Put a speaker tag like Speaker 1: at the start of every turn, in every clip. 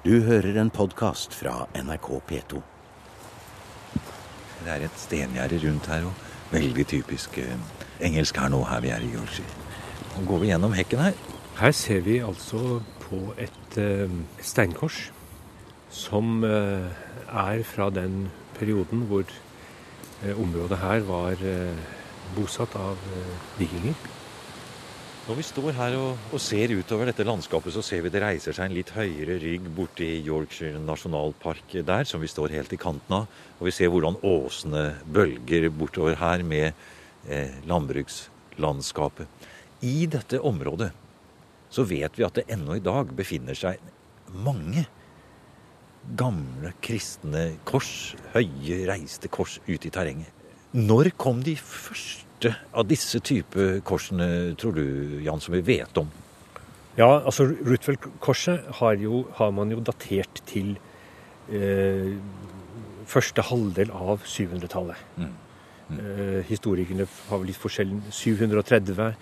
Speaker 1: Du hører en podkast fra NRK P2.
Speaker 2: Det er et stengjerde rundt her, og veldig typisk eh, engelsk her nå, her vi er i Yorkshire. Nå går vi gjennom hekken her.
Speaker 3: Her ser vi altså på et uh, steinkors som uh, er fra den perioden hvor uh, området her var bosatt av vikinger.
Speaker 2: Når vi står her og, og ser utover dette landskapet, så ser vi det reiser seg en litt høyere rygg borti Yorkshire nasjonalpark der, som vi står helt i kanten av. Og vi ser hvordan åsene bølger bortover her med eh, landbrukslandskapet. I dette området så vet vi at det ennå i dag befinner seg mange gamle kristne kors, høye, reiste kors ute i terrenget. Når kom de første av disse type korsene, tror du, Jan, som vi vet om?
Speaker 3: Ja, altså Rutfeldt-korset har, har man jo datert til eh, første halvdel av 700-tallet.
Speaker 2: Mm.
Speaker 3: Eh, historikerne har vel litt forskjellen 730 eh,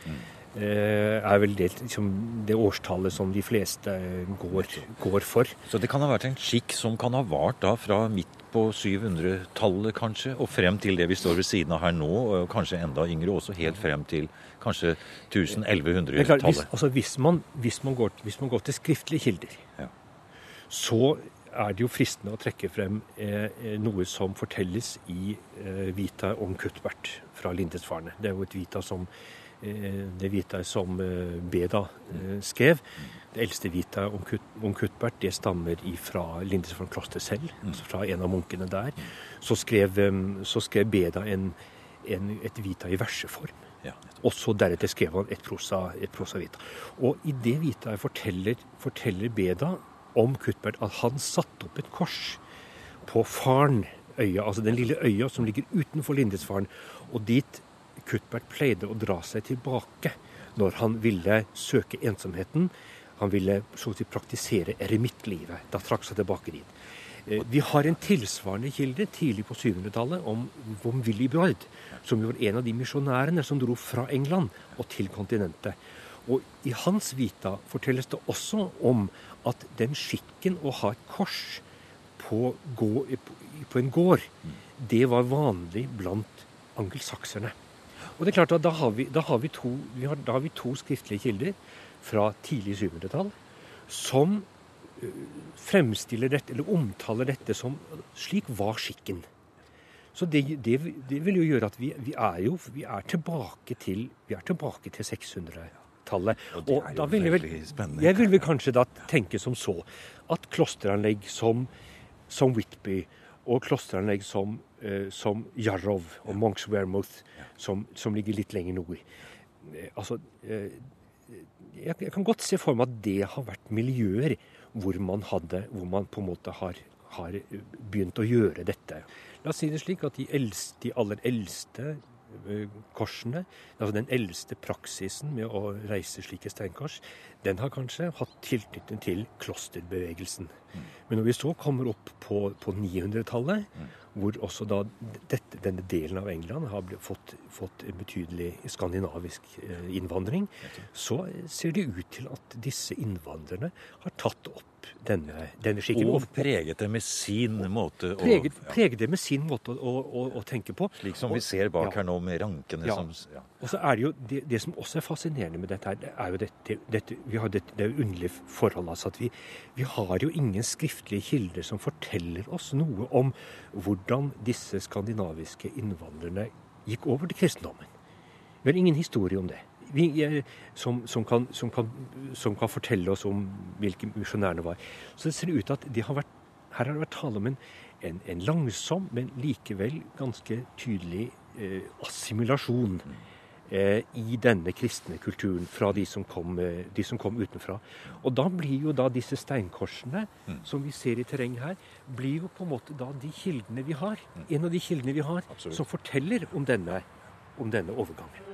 Speaker 3: er vel det, liksom, det årstallet som de fleste går, går for.
Speaker 2: Så det kan ha vært en skikk som kan ha vart da fra midt på 700-tallet kanskje, og frem til det vi står ved siden av her nå, og kanskje enda yngre, også helt frem til kanskje
Speaker 3: 1100-tallet? hvis,
Speaker 2: 1000-1100-tallet.
Speaker 3: altså, hvis, man, hvis, går, hvis man går til skriftlige kilder,
Speaker 2: Ja.
Speaker 3: så er det jo fristende å trekke frem eh, eh, noe som fortelles i eh, Vita om Cuthbert fra Lindesfarne. Det er jo et Vita som, eh, det Vita som eh, Beda eh, skrev. Det eldste Vita om, Kut, om Cuthbert det stammer fra Lindesvold kloster selv, altså fra en av munkene der. Så skrev, eh, så skrev Beda en, en, et Vita i verseform.
Speaker 2: Ja.
Speaker 3: Og så deretter skrev han et prosa, et prosa vita. Og i det vita forteller, forteller Beda om Kuttbert at han satte opp et kors på Farnøya, altså den lille øya som ligger utenfor Lindesfaren, og dit Cuthbert pleide å dra seg tilbake når han ville søke ensomheten. Han ville så å si praktisere eremittlivet. Da trakk seg tilbake dit. Eh, Vi har en tilsvarende kilde tidlig på 700-tallet om, om Willy Bjord, som var en av de misjonærene som dro fra England og til kontinentet. Og i hans vita fortelles det også om at den skikken å ha et kors på, gå, på en gård, det var vanlig blant angelsakserne. Og det er klart at da har vi, da har vi, to, vi har, da har vi to skriftlige kilder fra tidlig 700-tall som fremstiller dette, eller omtaler dette som slik var skikken. Så det, det, det vil jo gjøre at vi, vi er jo vi er tilbake til, til 600-tallet.
Speaker 2: Og det er jo
Speaker 3: da vil vel-
Speaker 2: veldig spennende.
Speaker 3: Jeg vil vel kanskje da tenke som så at klosteranlegg som, som Whitby og klosteranlegg som, eh, som Jarov og Monks Wearmouth, som, som ligger litt lenger nord. Eh, Altså eh, jeg, kan godt se for meg at det har vært miljøer hvor man, hadde, hvor man på en måte har, har begynt å gjøre dette. La oss si det slik at de, eldste, de aller eldste korsene, altså den eldste praksisen med å reise slike steinkors, den har kanskje hatt tilknytning til klosterbevegelsen. Men når vi så kommer opp på, på 900-tallet, hvor også da dette, denne delen av England har fått, fått en betydelig skandinavisk eh, innvandring, så ser det ut til at disse innvandrerne har tatt opp denne, denne skikken.
Speaker 2: Og preget det med sin måte å
Speaker 3: preget,
Speaker 2: ja,
Speaker 3: preget det med sin måte å, å, å tenke på.
Speaker 2: Slik som vi ser bak
Speaker 3: ja.
Speaker 2: her nå, med rankene
Speaker 3: Ja.
Speaker 2: som ja.
Speaker 3: Og så er det jo det, det som også er fascinerende med dette, her, det er jo dette, dette vi har dette, det underlige forholdet altså at vi, vi har jo ingen skriftlige kilder som forteller oss noe om hvordan disse skandinaviske innvandrerne gikk over til kristendommen. Vi har ingen historie om det. Vi, eh, som, som, kan, som, kan, som kan fortelle oss om hvilke misjonærene var. Så det ser ut til at de har vært, her har det vært tale om en, en, en langsom, men likevel ganske tydelig eh, assimilasjon eh, i denne kristne kulturen fra de som, kom, eh, de som kom utenfra. Og da blir jo da disse steinkorsene som vi ser i terrenget her, blir jo på en måte da de kildene vi har. En av de kildene vi har
Speaker 2: Absolutt.
Speaker 3: som forteller om denne, om denne overgangen.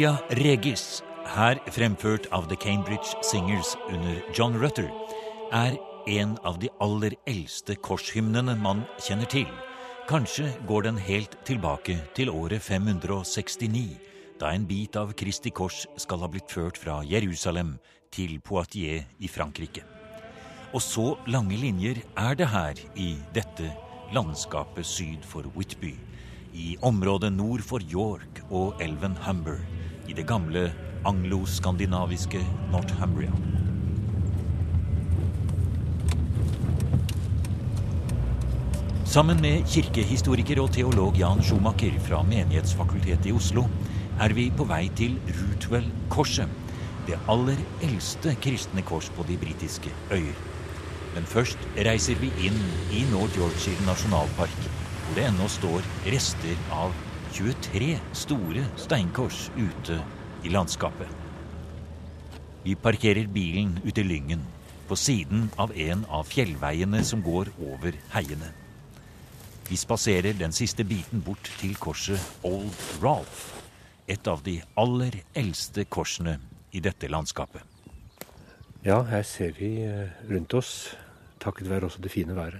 Speaker 4: Vexilia regis
Speaker 2: her fremført av The Cambridge Singers under John Rutter, er en av de aller eldste korshymnene man kjenner til. Kanskje går den helt tilbake til året 569, da en bit av Kristi kors skal ha blitt ført fra Jerusalem til Poitiers i Frankrike. Og så lange linjer er det her i dette landskapet syd for Whitby, i området nord for York og elven Humber, i det gamle anglo-skandinaviske Northumbria. Sammen med kirkehistoriker og teolog Jan Schumacher fra Menighetsfakultetet i Oslo er vi på vei til Rootwell-korset, det aller eldste kristne kors på de britiske øyer. Men først reiser vi inn i North Yorkshire nasjonalpark, hvor det ennå står rester av 23 store steinkors ute i landskapet. Vi parkerer bilen ute i Lyngen, på siden av en av fjellveiene som går over heiene. Vi spaserer den siste biten bort til korset Old Ralph. Et av de aller eldste korsene i dette landskapet.
Speaker 3: Ja, her ser vi eh, rundt oss, takket være også det fine været,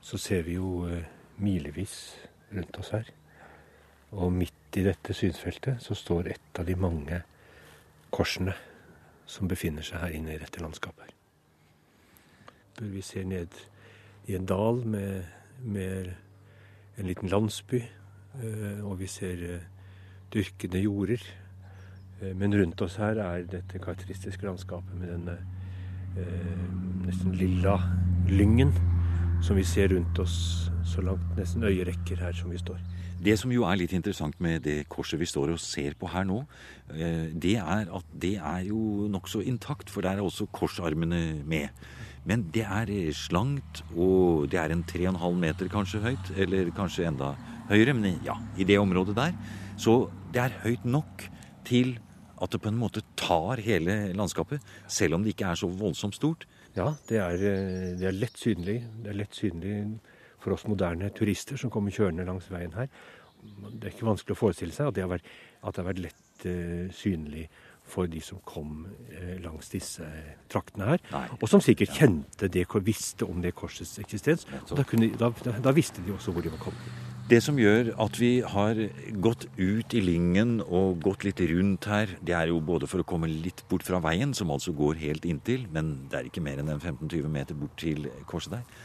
Speaker 3: så ser vi jo eh, milevis rundt oss her. Og midt i dette synsfeltet så står et av de mange korsene som befinner seg her inne i dette landskapet. Vi ser ned i en dal med, med en liten landsby, eh, og vi ser eh, dyrkede jorder. Eh, men rundt oss her er dette karakteristiske landskapet med denne nesten lilla lyngen som vi ser rundt oss så langt nesten øyet rekker her som vi står.
Speaker 2: Det som jo er litt interessant med det korset vi står og ser på her nå, det er at det er jo nokså intakt, for der er også korsarmene med. Men det er slankt, og det er en 3,5 meter kanskje høyt. Eller kanskje enda høyere, men ja, i det området der. Så det er høyt nok til at det på en måte tar hele landskapet, selv om det ikke er så voldsomt stort.
Speaker 3: Ja, det er, eh, det er lett synlig. Det er lett synlig for oss moderne turister som kommer kjørende langs veien her. Det er ikke vanskelig å forestille seg at det har vært, det har vært lett uh, synlig for de som kom eh, langs disse traktene her. Nei. Og som sikkert kjente det, visste om det korsets eksistens. Og da, kunne, da, da, visste de også hvor de var kommet.
Speaker 2: Det som gjør at vi har gått ut i Lyngen og gått litt rundt her, det er jo både for å komme litt bort fra veien, som altså går helt inntil, men det er ikke mer enn 15-20 meter bort til korset der.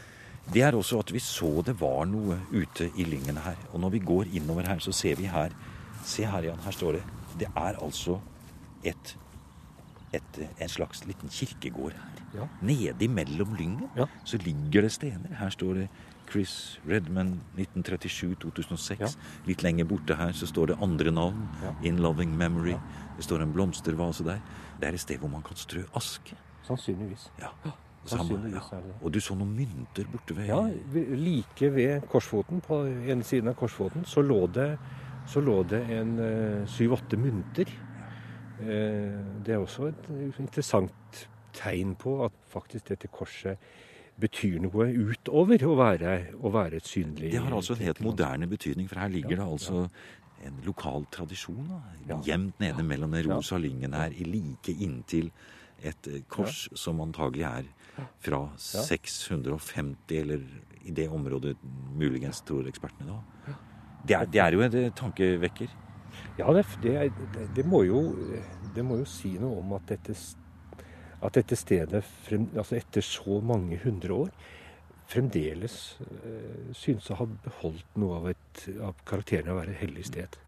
Speaker 2: Det er også at vi så det var noe ute i Lyngen her. Og når vi går innover her, så ser vi her Se her, Jan. Her står det. Det er altså et, et, en slags liten kirkegård her. Ja. Nede imellom lyngen ja. så ligger det stener. Her står det Chris Redman 1937-2006. Ja. Litt lenger borte her så står det andre navn. In Loving Memory. Det står en blomstervase der. Det er et sted hvor man kan strø aske.
Speaker 3: Sannsynligvis.
Speaker 2: Ja. Sannsynligvis er det. Og du så noen mynter borte ved
Speaker 3: Ja, like ved korsfoten, på ene siden av korsfoten, så lå det, så lå det en eh, syv-åtte mynter. Eh, det er også et interessant tegn på at faktisk dette korset betyr noe utover å være, å være et synlig
Speaker 2: Det har altså en helt moderne betydning, for her ligger ja, det altså ja. en lokal tradisjon. Da, gjemt nede mellom den rosa lyngen her, like inntil et eh, kors som antagelig er fra 650, eller i det området muligens, tror ekspertene da. Det er, det er jo en tankevekker.
Speaker 3: Ja, det, det, det, må jo, det, må jo, si noe om at dette, at dette stedet, frem, altså etter så mange hundre år, fremdeles øh, synes å ha beholdt noe av, et, av karakteren av å være et hellig sted.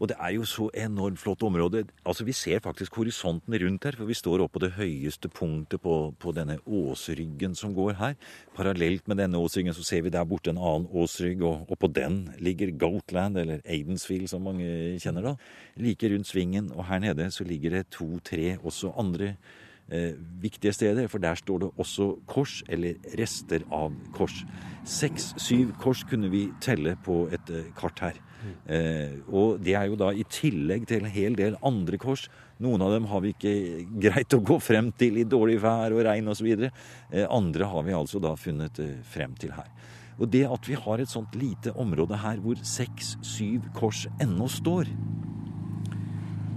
Speaker 2: Og det er jo så enormt flott område. Altså Vi ser faktisk horisonten rundt her, for vi står oppe på det høyeste punktet på, på denne åsryggen som går her. Parallelt med denne åsryggen så ser vi der borte en annen åsrygg, og, og på den ligger Goatland, eller Aidensfield som mange kjenner da. Like rundt svingen, og her nede så ligger det to-tre også andre eh, viktige steder, for der står det også kors, eller rester av kors. Seks-syv kors kunne vi telle på et eh, kart her. Eh, og det er jo da i tillegg til en hel del andre kors. Noen av dem har vi ikke greit å gå frem til i dårlig vær og regn osv. Eh, andre har vi altså da funnet eh, frem til her. Og det at vi har et sånt lite område her hvor seks-syv kors ennå står,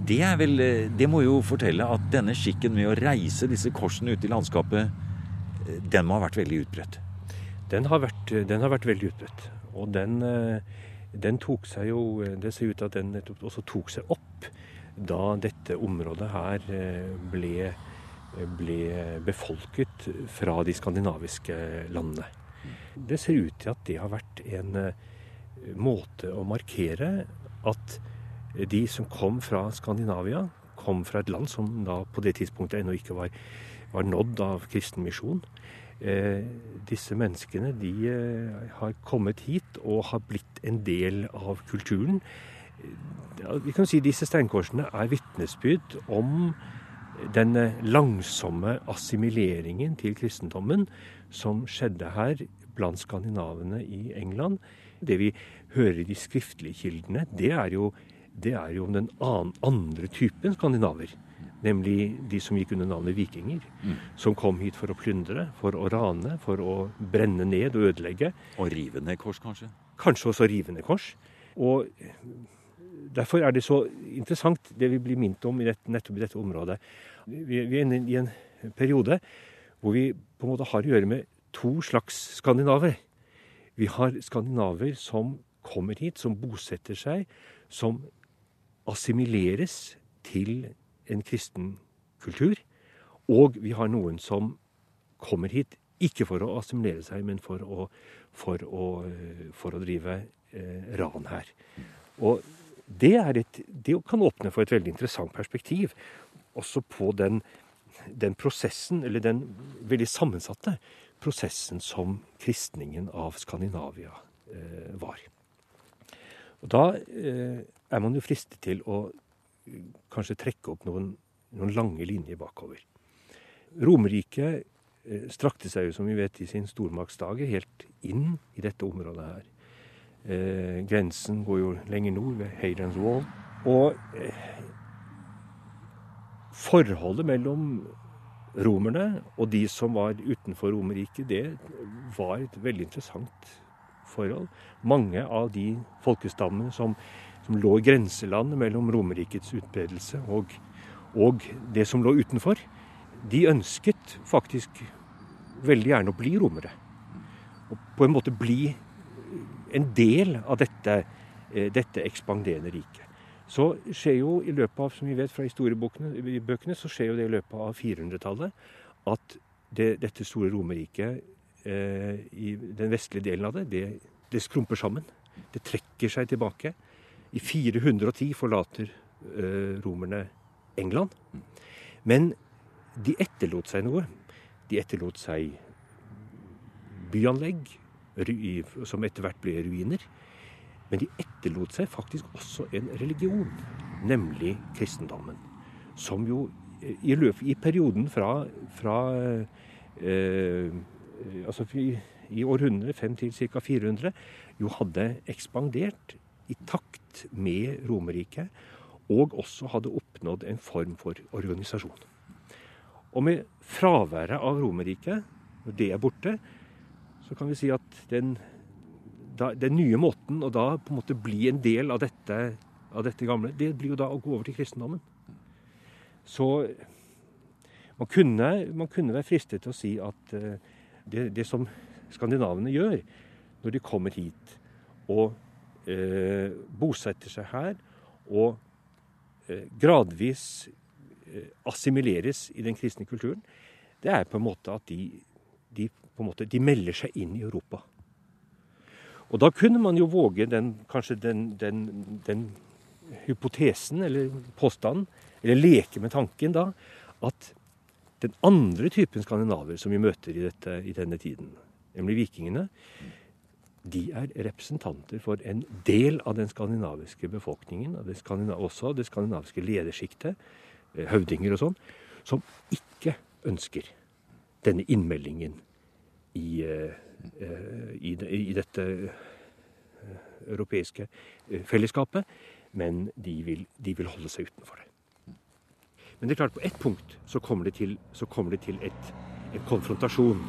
Speaker 2: det, er vel, eh, det må jo fortelle at denne skikken med å reise disse korsene ut i landskapet, eh, den må ha vært veldig utbredt?
Speaker 3: Den har vært, den har vært veldig utbredt. Og den, den, tok seg jo Det ser ut til at den også tok seg opp da dette området her ble, ble befolket fra de skandinaviske landene. Det ser ut til at det har vært en måte å markere at de som kom fra Skandinavia, kom fra et land som da på det tidspunktet ennå ikke var, var nådd av kristen misjon. Eh, disse menneskene de eh, har kommet hit og har blitt en del av kulturen. Eh, vi kan si Disse steinkorsene er vitnesbyrd om den langsomme assimileringen til kristendommen som skjedde her blant skandinavene i England. Det vi hører i de skriftlige kildene, det er jo det er jo den andre typen skandinaver. Nemlig de som gikk under navnet vikinger. Mm. Som kom hit for å plyndre, for å rane, for å brenne ned og ødelegge.
Speaker 2: Og rive ned kors, kanskje?
Speaker 3: Kanskje også rive ned kors. Og derfor er det så interessant, det vi blir minnet om i dette, nettopp i dette området. Vi, vi er inne i en periode hvor vi på en måte har å gjøre med to slags skandinaver. Vi har skandinaver som kommer hit, som bosetter seg, som assimileres til en kristen kultur. Og vi har noen som kommer hit ikke for å assimilere seg, men for å, for å, for å drive eh, ran her. Og det, et, det, kan åpne for et veldig interessant perspektiv også på den, den prosessen, eller den veldig sammensatte prosessen som kristningen av Skandinavia eh, var. Og Da eh, er man jo fristet til å eh, kanskje trekke opp noen, noen lange linjer bakover. Romerriket eh, strakte seg jo, som vi vet, i sin stormaktsdager helt inn i dette området her. Eh, grensen går jo lenger nord, ved Hadrian's Wall. Og eh, forholdet mellom romerne og de som var utenfor Romerriket, det var et veldig interessant forhold. Mange av de folkestammene som, som lå i grenselandet mellom Romerrikets utbredelse og, og, det som lå utenfor, de ønsket faktisk veldig gjerne å bli romere. Og på en måte bli en del av dette, eh, dette ekspanderende riket. Så skjer jo i løpet av, som vi vet fra historiebøkene, så skjer jo det i løpet av 400-tallet at det, dette store Romerriket eh, i den vestlige delen av det, det, det, skrumper sammen. Det trekker seg tilbake. I 410 forlater eh, romerne England. Men de etterlot seg noe. De etterlot seg byanlegg, som etter hvert ble ruiner. Men de etterlot seg faktisk også en religion, nemlig kristendommen. Som jo eh, i, løp, i perioden fra, fra eh, altså i, i århundre, fem til ca. 400, jo hadde ekspandert i takt med Romerriket, og også hadde oppnådd en form for organisasjon. Og med fraværet av Romerriket, når det er borte, så kan vi si at den, den nye måten å da på en måte bli en del av dette, av dette gamle, det blir jo da å gå over til kristendommen. Så man kunne, man kunne være fristet til å si at uh, det, det, som skandinavene gjør når de kommer hit og eh, bosetter seg her og eh, gradvis eh, assimileres i den kristne kulturen, det er på en måte at de, de, måte, de, melder seg inn i Europa. Og da kunne man jo våge den, kanskje den, den, den hypotesen eller påstanden, eller leke med tanken da, at den andre typen skandinaver som vi møter i, dette, i denne tiden, nemlig vikingene, de er representanter for en del av den skandinaviske befolkningen, det skandinav også det skandinaviske ledersjiktet, eh, høvdinger og sånn, som ikke ønsker denne innmeldingen i, eh, i, i dette eh, europeiske fellesskapet, men de vil, de vil holde seg utenfor det. Men det er klart, på ett punkt så kommer det til, kommer det til et, en konfrontasjon.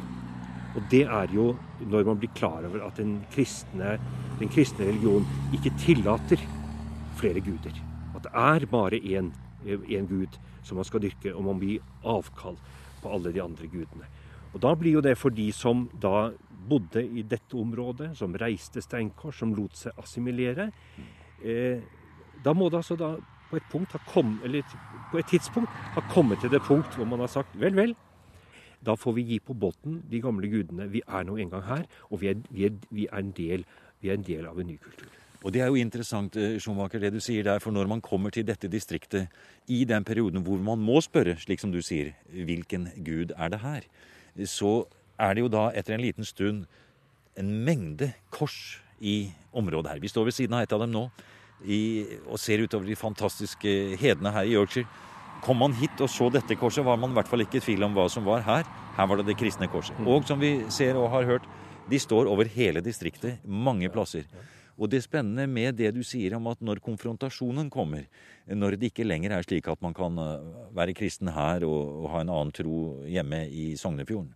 Speaker 3: Og det er jo når man blir klar over at den kristne, den kristne religion ikke tillater flere guder. At det er bare én gud som man skal dyrke, og man blir avkall på alle de andre gudene. Og Da blir jo det for de som da bodde i dette området, som reiste steinkors, som lot seg assimilere. Eh, da må det altså da på et, punkt ha kom, eller på et tidspunkt ha kommet til det punkt hvor man har sagt vel, vel. Da får vi gi på båten de gamle gudene. Vi er nå engang her, og vi er, vi er, vi er, del, vi er en del av en ny kultur.
Speaker 2: Og Det er jo interessant eh, Schumacher, det du sier der, for når man kommer til dette distriktet i den perioden hvor man må spørre, slik som du sier, hvilken gud er det her, så er det jo da etter en liten stund en mengde kors i området her. Vi står ved siden av et av dem nå i, og ser utover de fantastiske hedene her i Yorkshire. Kom man hit og så dette korset, var man i hvert fall ikke i tvil om hva som var her. Her var det det kristne korset. Mm. Og som vi ser og har hørt, de står over hele distriktet, mange plasser. Og det spennende med det du sier om at når konfrontasjonen kommer, når det ikke lenger er slik at man kan eh, være kristen her og, og ha en annen tro hjemme i Sognefjorden,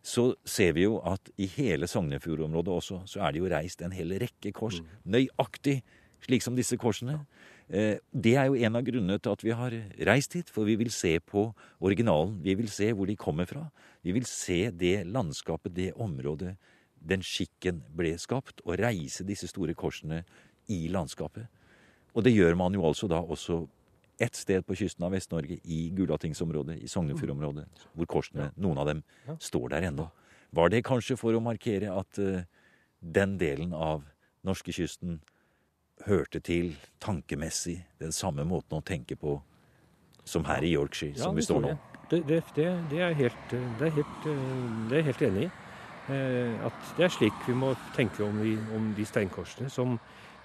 Speaker 2: så ser vi jo at i hele Sognefjordområdet også, så er det jo reist en hel rekke kors. Mm. Nøyaktig slik som disse korsene. Eh, det er jo en av grunnene til at vi har reist hit, for vi vil se på originalen. Vi vil se hvor de kommer fra. Vi vil se det landskapet, det området, den skikken ble skapt, og reise disse store korsene i landskapet. Og det gjør man jo altså da også ett sted på kysten av Vest-Norge, i Gulatingsområdet, i Sognefjordområdet, hvor korsene, noen av dem, står der ennå. Var det kanskje for å markere at uh, den delen av norskekysten hørte til tankemessig den samme måten å tenke på som her i Yorkshire, ja, som vi står nå.
Speaker 3: Det, det, det, det, er helt, det, er helt, det er helt enig i. Eh, at det er slik vi må tenke om, de, om de steinkorsene som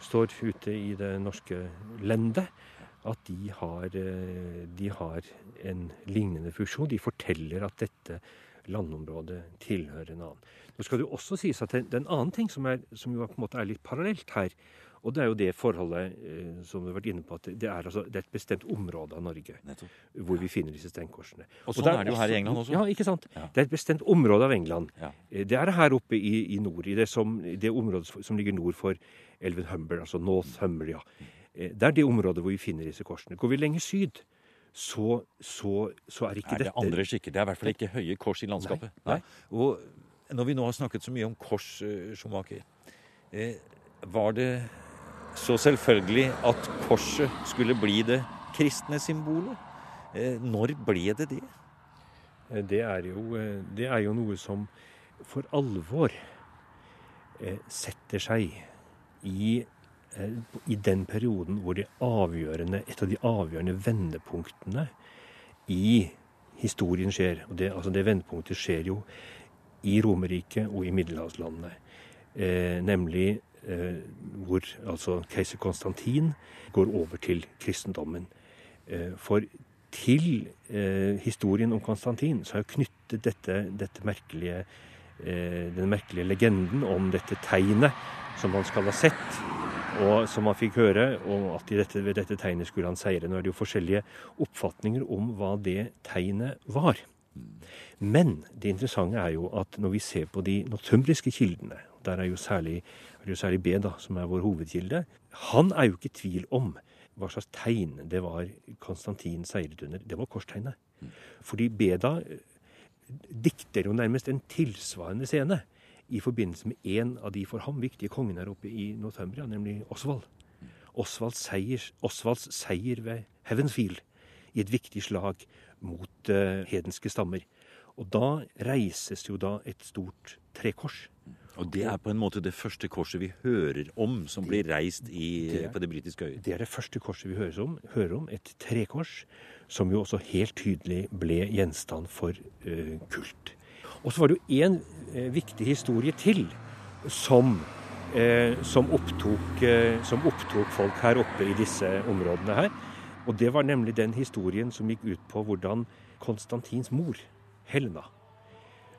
Speaker 3: står ute i det norske lendet. At de har, eh, de har en lignende funksjon. De forteller at dette landområdet tilhører en annen. Nå skal det jo også sies at det, er en annen ting som, er, som jo på en måte er litt parallelt her, og det er jo det forholdet eh, som vi har vært inne på, at det er, altså, det er et bestemt område av Norge Nettopp. hvor vi finner disse steinkorsene.
Speaker 2: Og sånn og er det jo her i England også.
Speaker 3: Ja, ikke sant. Ja. Det er et bestemt område av England. Ja. Eh, det er her oppe i, i nord, i det, som, det, området som ligger nord for elven Humber, altså North Humber, ja. Eh, det er det området hvor vi finner disse korsene. Går vi lenger syd, så, så, så er ikke
Speaker 2: dette Er det andre skikker? Det er i hvert fall ikke høye kors i landskapet. Nei. Nei. Og når vi nå har snakket så mye om kors, Schumacher, eh, var det så selvfølgelig at korset skulle bli det kristne symbolet. Eh, når ble det det?
Speaker 3: Eh, det er jo, eh, det er jo noe som for alvor setter seg i, i den perioden hvor avgjørende, et av de avgjørende vendepunktene i historien skjer. Og det, altså det vendepunktet skjer jo i Romerriket og i middelhavslandene. Eh, nemlig hvor altså keiser Konstantin går over til kristendommen. Eh, for til eh, historien om Konstantin så har jeg knyttet dette, dette merkelige, den merkelige legenden om dette tegnet som han skal ha sett, og som han fikk høre, og at dette, ved dette tegnet skulle han seire. Nå er det jo forskjellige oppfatninger om hva det tegnet var. Men det interessante er jo at når vi ser på de notumbriske kildene, der er jo særlig er jo særlig B, da, som er vår hovedkilde, han er jo ikke i tvil om hva slags tegn det var Konstantin seiret under. Det var korstegnet. Mm. Fordi Beda eh, dikter jo nærmest en tilsvarende scene i forbindelse med en av de for ham viktige kongene her oppe i Northumbria, nemlig Osvald. Osvalds seier, Osvalds seier ved Heavensfield i et viktig slag mot uh, hedenske stammer. Og da reises jo da et stort trekors.
Speaker 2: Og det er på en måte det første korset vi hører om som blir reist i, det er, på det britiske øyet?
Speaker 3: Det er det første korset vi hører om. Hører om et trekors, som jo også helt tydelig ble gjenstand for uh, kult. Og så var det jo én uh, eh, viktig historie til som, uh, som, opptok, som opptok folk her oppe i disse områdene her. Og det var nemlig den historien som gikk ut på hvordan Konstantins mor, Helena,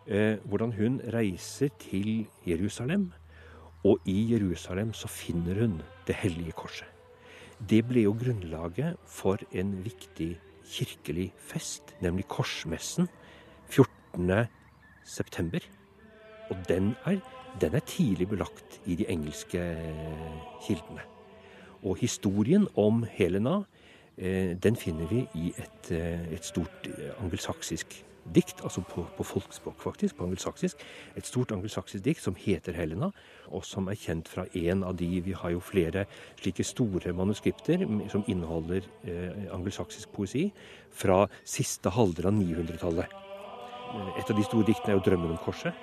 Speaker 3: eh, hvordan hun reiser til Jerusalem. Og i Jerusalem så finner hun Det hellige korset. Det ble jo grunnlaget for en viktig kirkelig fest, nemlig korsmessen 14. september. Og den er, den er tidlig belagt i de engelske kildene. Og historien om Helena den finner vi i et, et stort angelsaksisk dikt, altså på, på folkspråk faktisk, på angelsaksisk. Et stort angelsaksisk dikt som heter Helena, og som er kjent fra en av de Vi har jo flere slike store manuskripter som inneholder eh, angelsaksisk poesi fra siste halvdel av 900-tallet. Et av de store diktene er jo 'Drømmen om korset',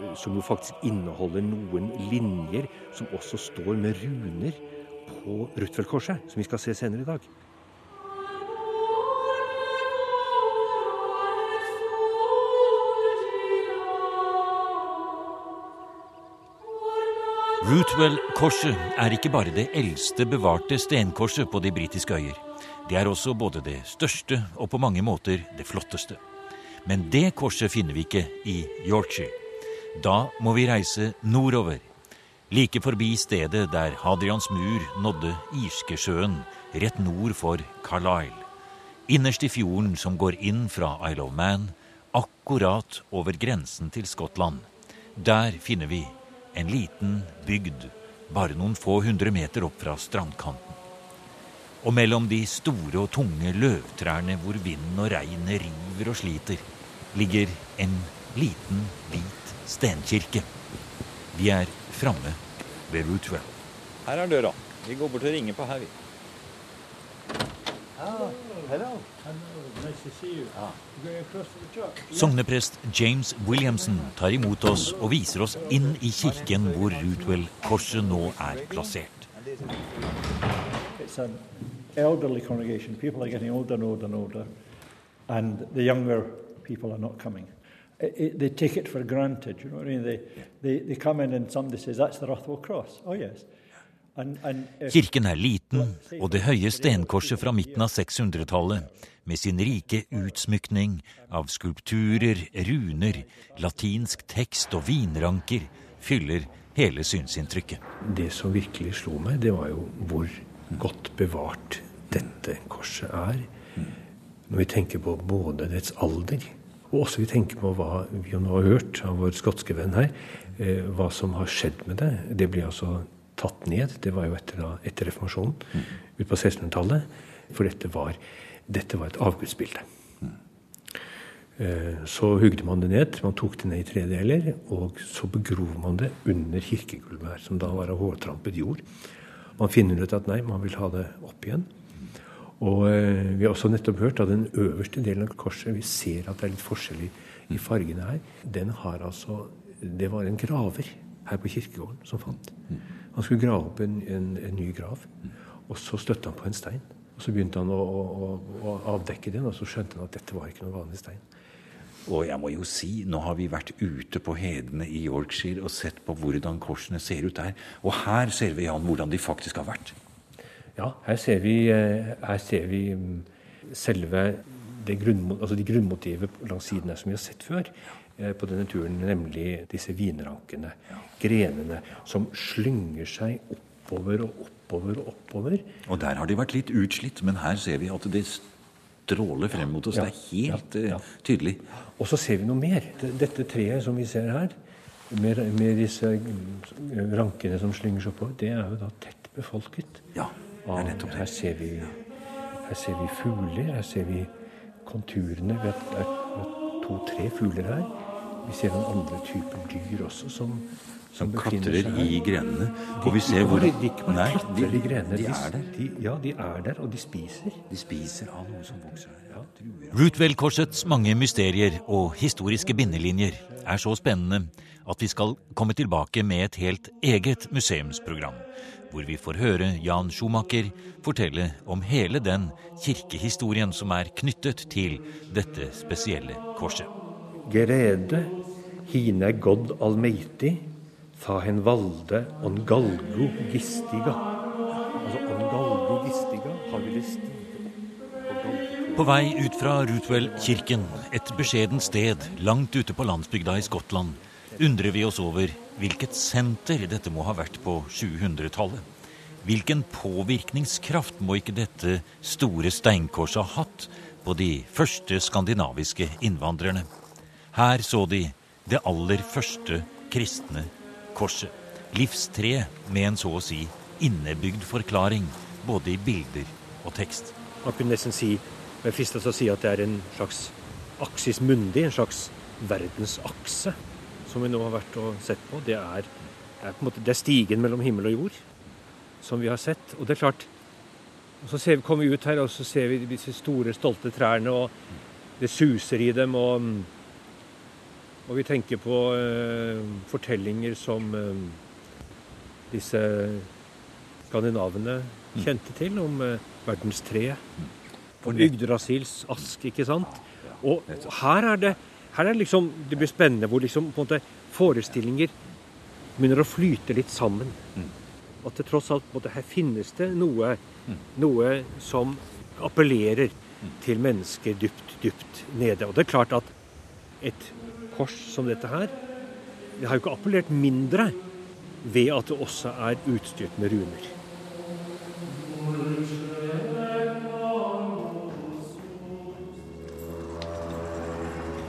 Speaker 3: eh, som jo faktisk inneholder noen linjer som også står med runer på Rutfeldkorset, som vi skal se senere i dag.
Speaker 2: Rootwell-korset er ikke bare det eldste bevarte stenkorset på de britiske øyer. Det er også både det største og på mange måter det flotteste. Men det korset finner vi ikke i Yorkshire. Da må vi reise nordover. Like forbi stedet der Hadrians mur nådde Irskesjøen, rett nord for Carlisle. Innerst i fjorden som går inn fra Isle of Man, akkurat over grensen til Skottland. Der finner vi en liten bygd bare noen få hundre meter opp fra strandkanten. Og mellom de store og tunge løvtrærne hvor vinden og regnet river og sliter, ligger en liten, hvit stenkirke. Vi er framme ved Route 12.
Speaker 4: Her er døra. Vi går bort og ringer på her, vi.
Speaker 5: Ah, hello.
Speaker 2: Sogneprest James Williamson tar imot oss og viser oss inn i kirken hvor Rootwell-korset nå er plassert.
Speaker 5: elderly congregation. People are getting older and older and older, and the younger people are not coming. It, it, they take it for granted, you know what I mean? They, they, they come in and somebody says, That's the Rothwell Cross. Oh, yes.
Speaker 2: Kirken er liten, og det høye stenkorset fra midten av 600-tallet, med sin rike utsmykning av skulpturer, runer, latinsk tekst og vinranker, fyller hele synsinntrykket.
Speaker 3: Det som virkelig slo meg, det var jo hvor godt bevart dette korset er. Når vi tenker på både dets alder, og også vi tenker på hva vi nå har hørt av vår skotske venn her, eh, hva som har skjedd med det. Det blir altså tatt ned. Det var jo etter, etter reformasjonen mm. ut på 1600-tallet. For dette var, dette var, et avgudsbilde. Mm. Så hugde man det ned. Man tok det ned i tre. Og så begrov man det under kirkegulvet her, som da var av hårtrampet jord. Man finner ut at nei, man vil ha det opp igjen. Og eh, vi har også nettopp hørt at den øverste delen av korset Vi ser at det er litt forskjell i fargene her. Den har altså Det var en graver her på kirkegården som fant. Han skulle grave opp en, en, en ny grav. Og så støtte han på en stein. Og Så begynte han å, å, å, avdekke den, og så skjønte han at dette var ikke noen vanlig stein.
Speaker 2: Og jeg må jo si, nå har vi vært ute på hedene i Yorkshire og sett på hvordan korsene ser ut der. Og her ser vi, Jan, hvordan de faktisk har vært.
Speaker 3: Ja, her ser vi, eh, her ser vi mm, selve det grunn, altså de grunnmotivet langs siden her som vi har sett før. Eh, på denne turen, nemlig disse vinrankene, grenene, som slynger seg oppover og oppover og oppover.
Speaker 2: Og der har de vært litt utslitt, men her ser vi at det stråler frem mot oss. Ja, det er helt ja, ja. Uh, tydelig.
Speaker 3: Og så ser vi noe mer. Dette treet som vi ser her, med, med disse rankene som slynger seg oppover, det er jo da tett befolket.
Speaker 2: Ja, det er nettopp
Speaker 3: det. Her ser vi, her ser vi fugler, her ser vi konturene ved to-tre fugler her. Vi ser noen andre typer dyr også som,
Speaker 2: som, som klatrer i grenene. Og vi ser hvor
Speaker 3: De ikke bare klatrer
Speaker 2: de,
Speaker 3: i grenene.
Speaker 2: De, er der.
Speaker 3: De, ja, de er der, og de spiser.
Speaker 2: De spiser av noe som vokser her. Ja. Rootwell-korsets mange mysterier og historiske bindelinjer er så spennende at vi skal komme tilbake med et helt eget museumsprogram, hvor vi får høre Jan Schumacher fortelle om hele den kirkehistorien som er knyttet til dette spesielle korset.
Speaker 3: Gerede, hine god almeiti, tha hen valde on galgo gistiga. Altså on galgo gistiga har vi det
Speaker 2: på vei ut fra Rootwell-kirken, et beskjedent sted langt ute på landsbygda i Skottland, undrer vi oss over hvilket senter dette må ha vært på 700-tallet. Hvilken påvirkningskraft må ikke dette store steinkorset ha hatt på de første skandinaviske innvandrerne? Her så de det aller første kristne korset. Livstre med en så å si innebygd forklaring, både i bilder og tekst.
Speaker 3: Man kunne nesten si men fristes å si at det er en slags aksis mundi, en slags verdensakse, som vi nå har vært og sett på. Det er, er, på måte, det er stigen mellom himmel og jord som vi har sett. Og det er klart Så vi, kommer vi ut her, og så ser vi disse store, stolte trærne, og det suser i dem. Og, og vi tenker på eh, fortellinger som eh, disse skandinavene kjente til, om verdens verdenstreet. Og Yggdrasils ask, ikke sant? Og her er det her er liksom, det blir spennende hvor liksom på en måte forestillinger begynner å flyte litt sammen. At det tross alt på en måte, her finnes det noe, noe som appellerer til mennesker dypt, dypt nede. Og det er klart at et kors som dette her det har jo ikke appellert mindre ved at det også er utstyrt med runer.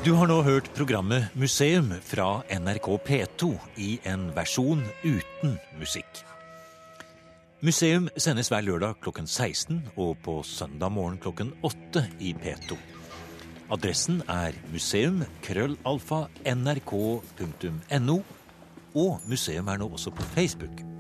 Speaker 2: Du har nå hørt programmet Museum fra NRK P2 i en versjon uten musikk. Museum sendes hver lørdag klokken 16 og på søndag morgen klokken 8 i P2. Adressen er museum.krøllalfa.nrk.no, og museum er nå også på Facebook.